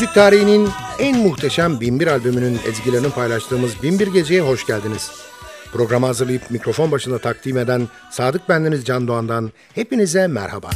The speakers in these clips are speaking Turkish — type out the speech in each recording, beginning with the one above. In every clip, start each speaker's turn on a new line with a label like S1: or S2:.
S1: Müzik tarihinin en muhteşem Binbir albümünün ezgilerini paylaştığımız Binbir Gece'ye hoş geldiniz. Programı hazırlayıp mikrofon başında takdim eden Sadık Bendeniz Can Doğan'dan hepinize merhaba.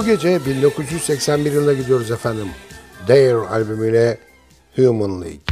S2: Bu gece 1981 yılına gidiyoruz efendim. Dare albümüyle Human League.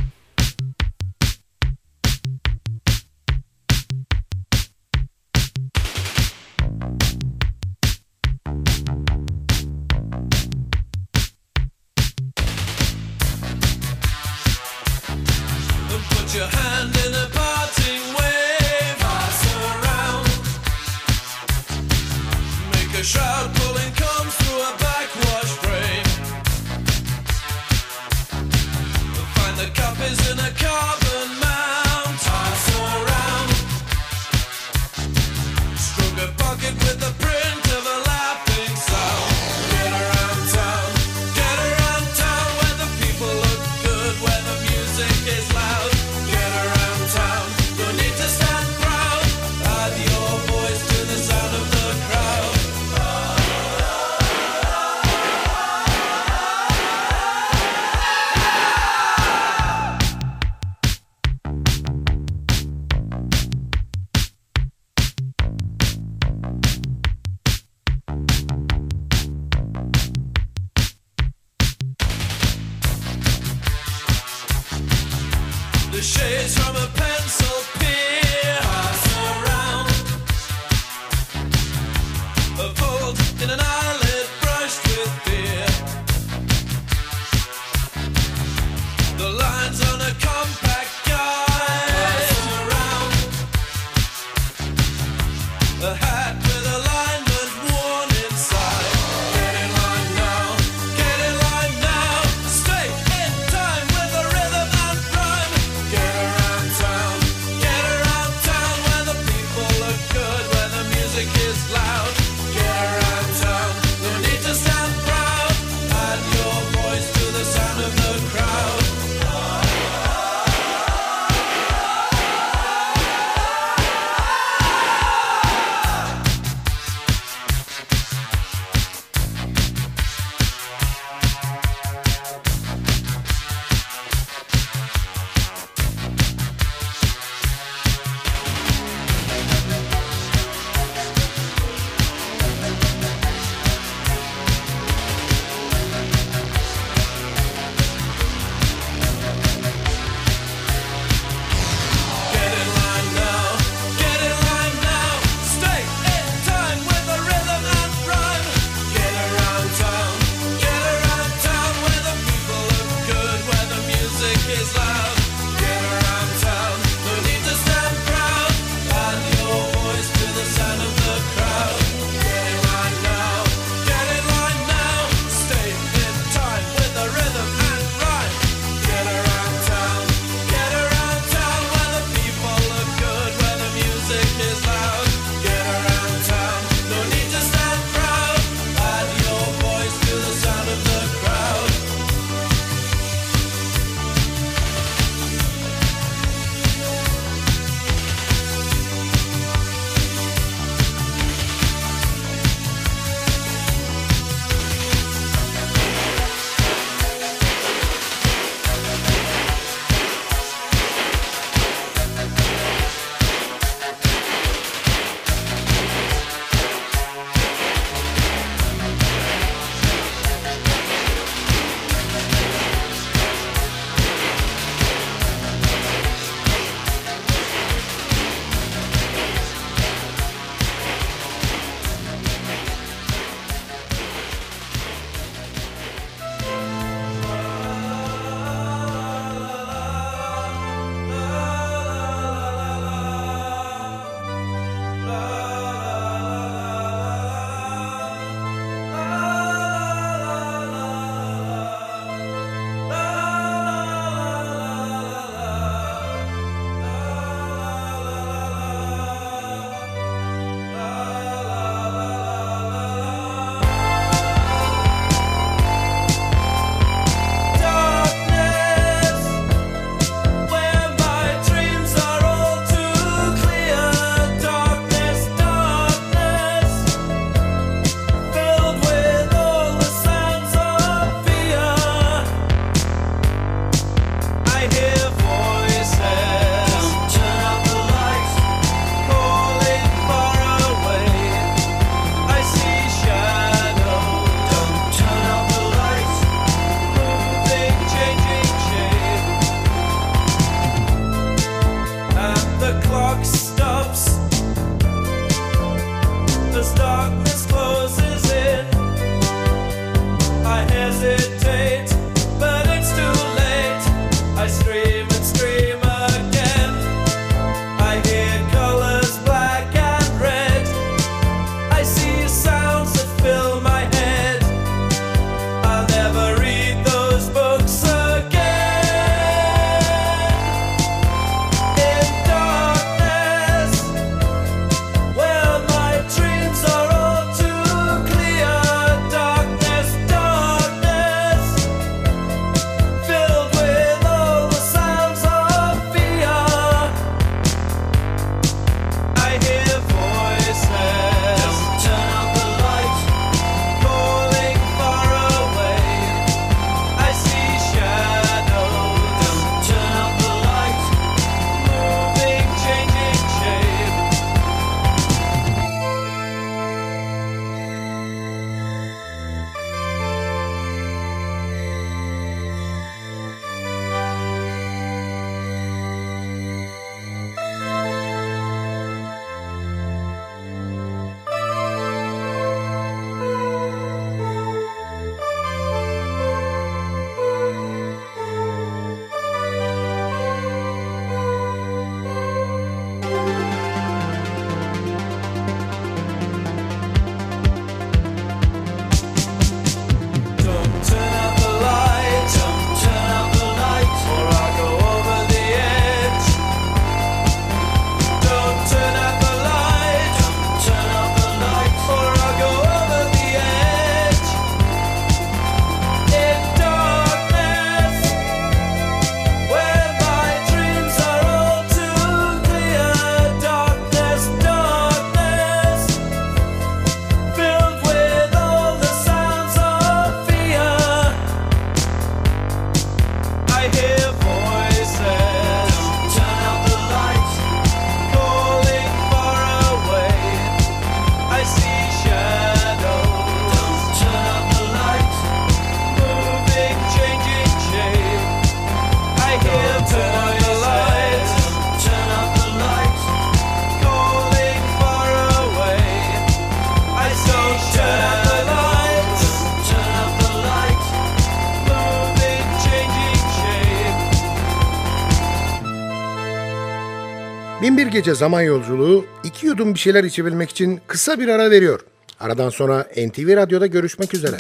S1: Gece Zaman Yolculuğu iki yudum bir şeyler içebilmek için kısa bir ara veriyor. Aradan sonra NTV Radyo'da görüşmek üzere.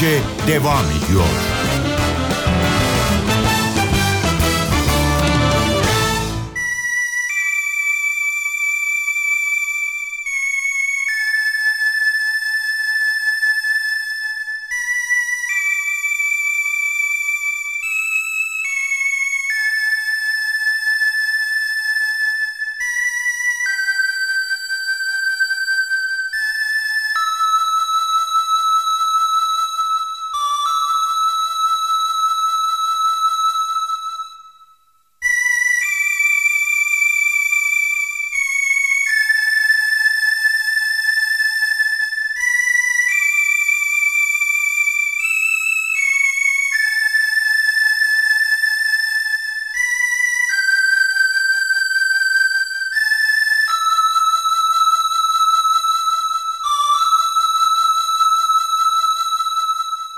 S3: Türkçe devam ediyor.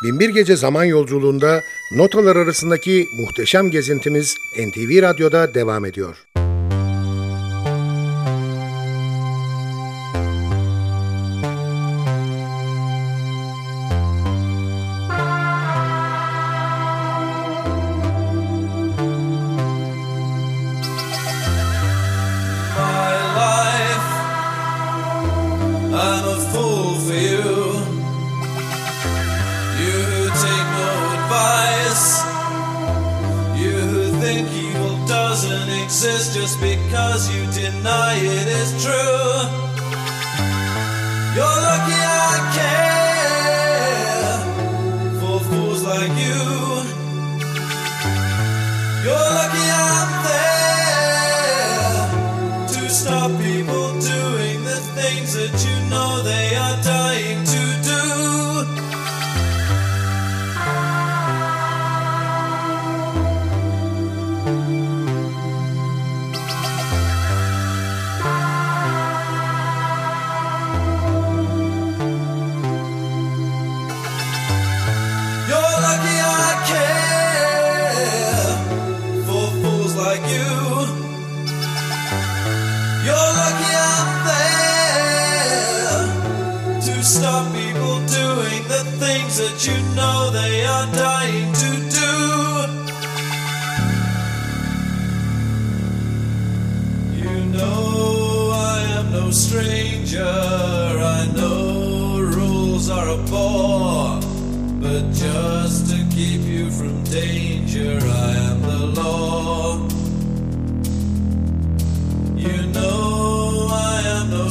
S1: Binbir Gece Zaman Yolculuğunda notalar arasındaki muhteşem gezintimiz NTV Radyo'da devam ediyor.
S2: is just because you deny it is true. You're lucky I care for fools like you. You're lucky I'm there.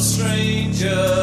S2: stranger.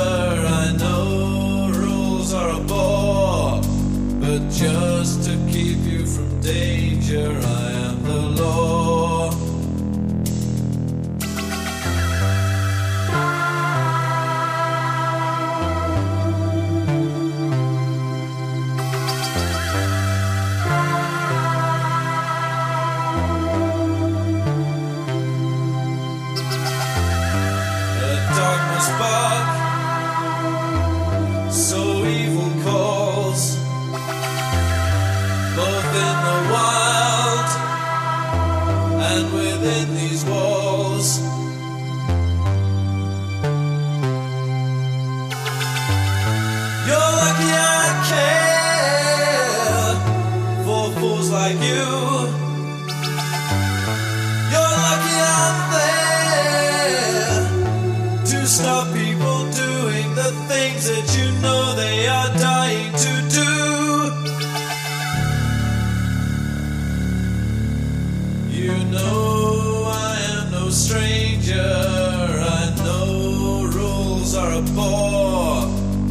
S2: a bore,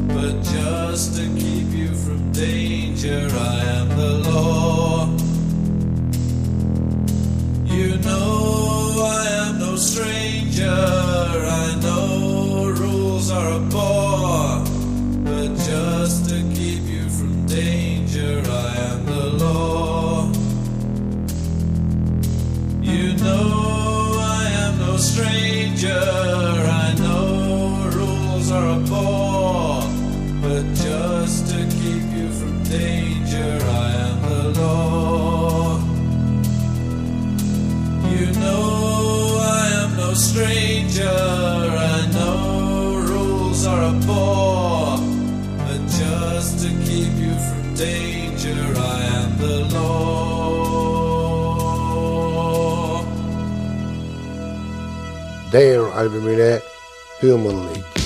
S2: but just to keep you from danger.
S1: det
S2: er arbeid human league.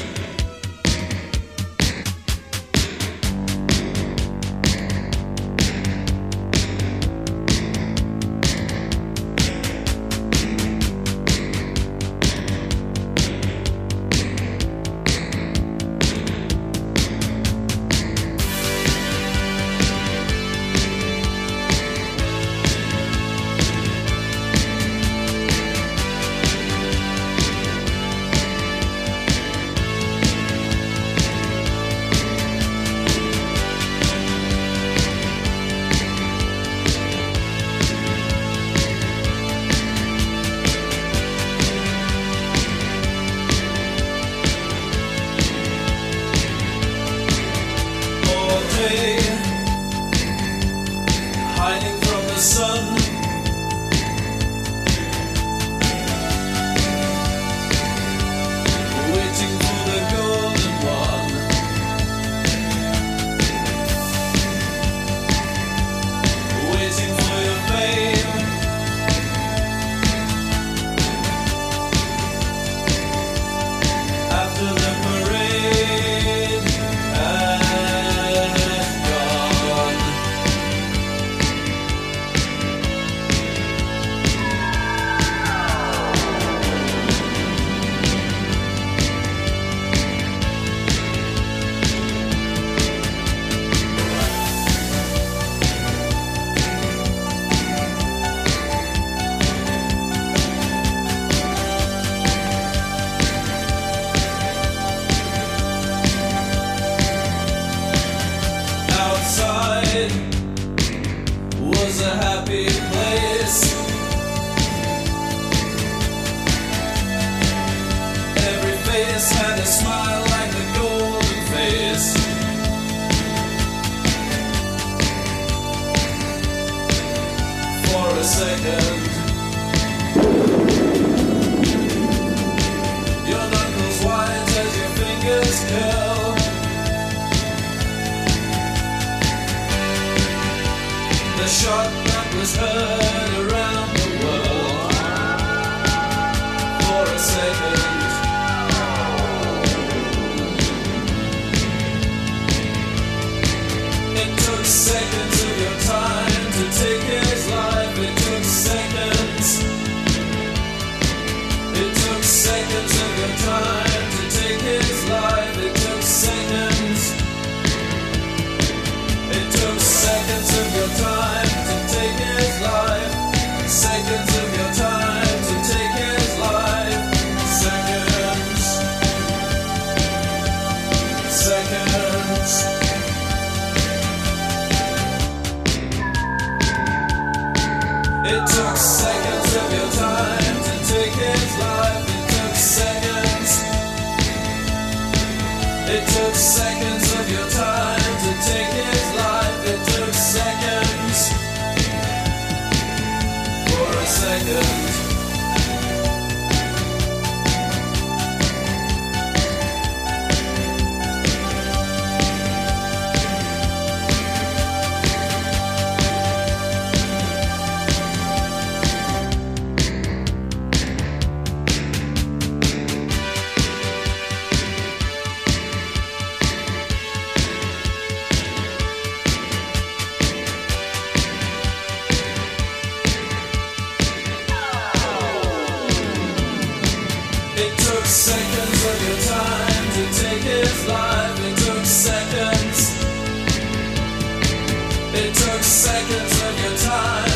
S1: seconds of your time.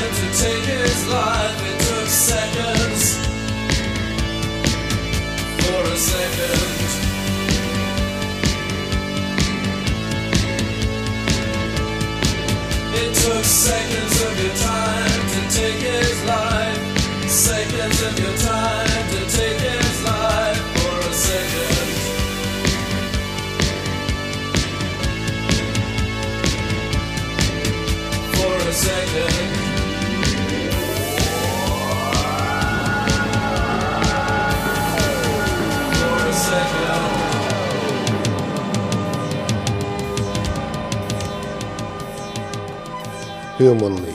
S2: Демоны.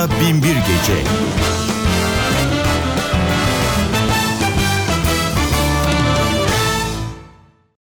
S3: Aragaz'la Binbir Gece.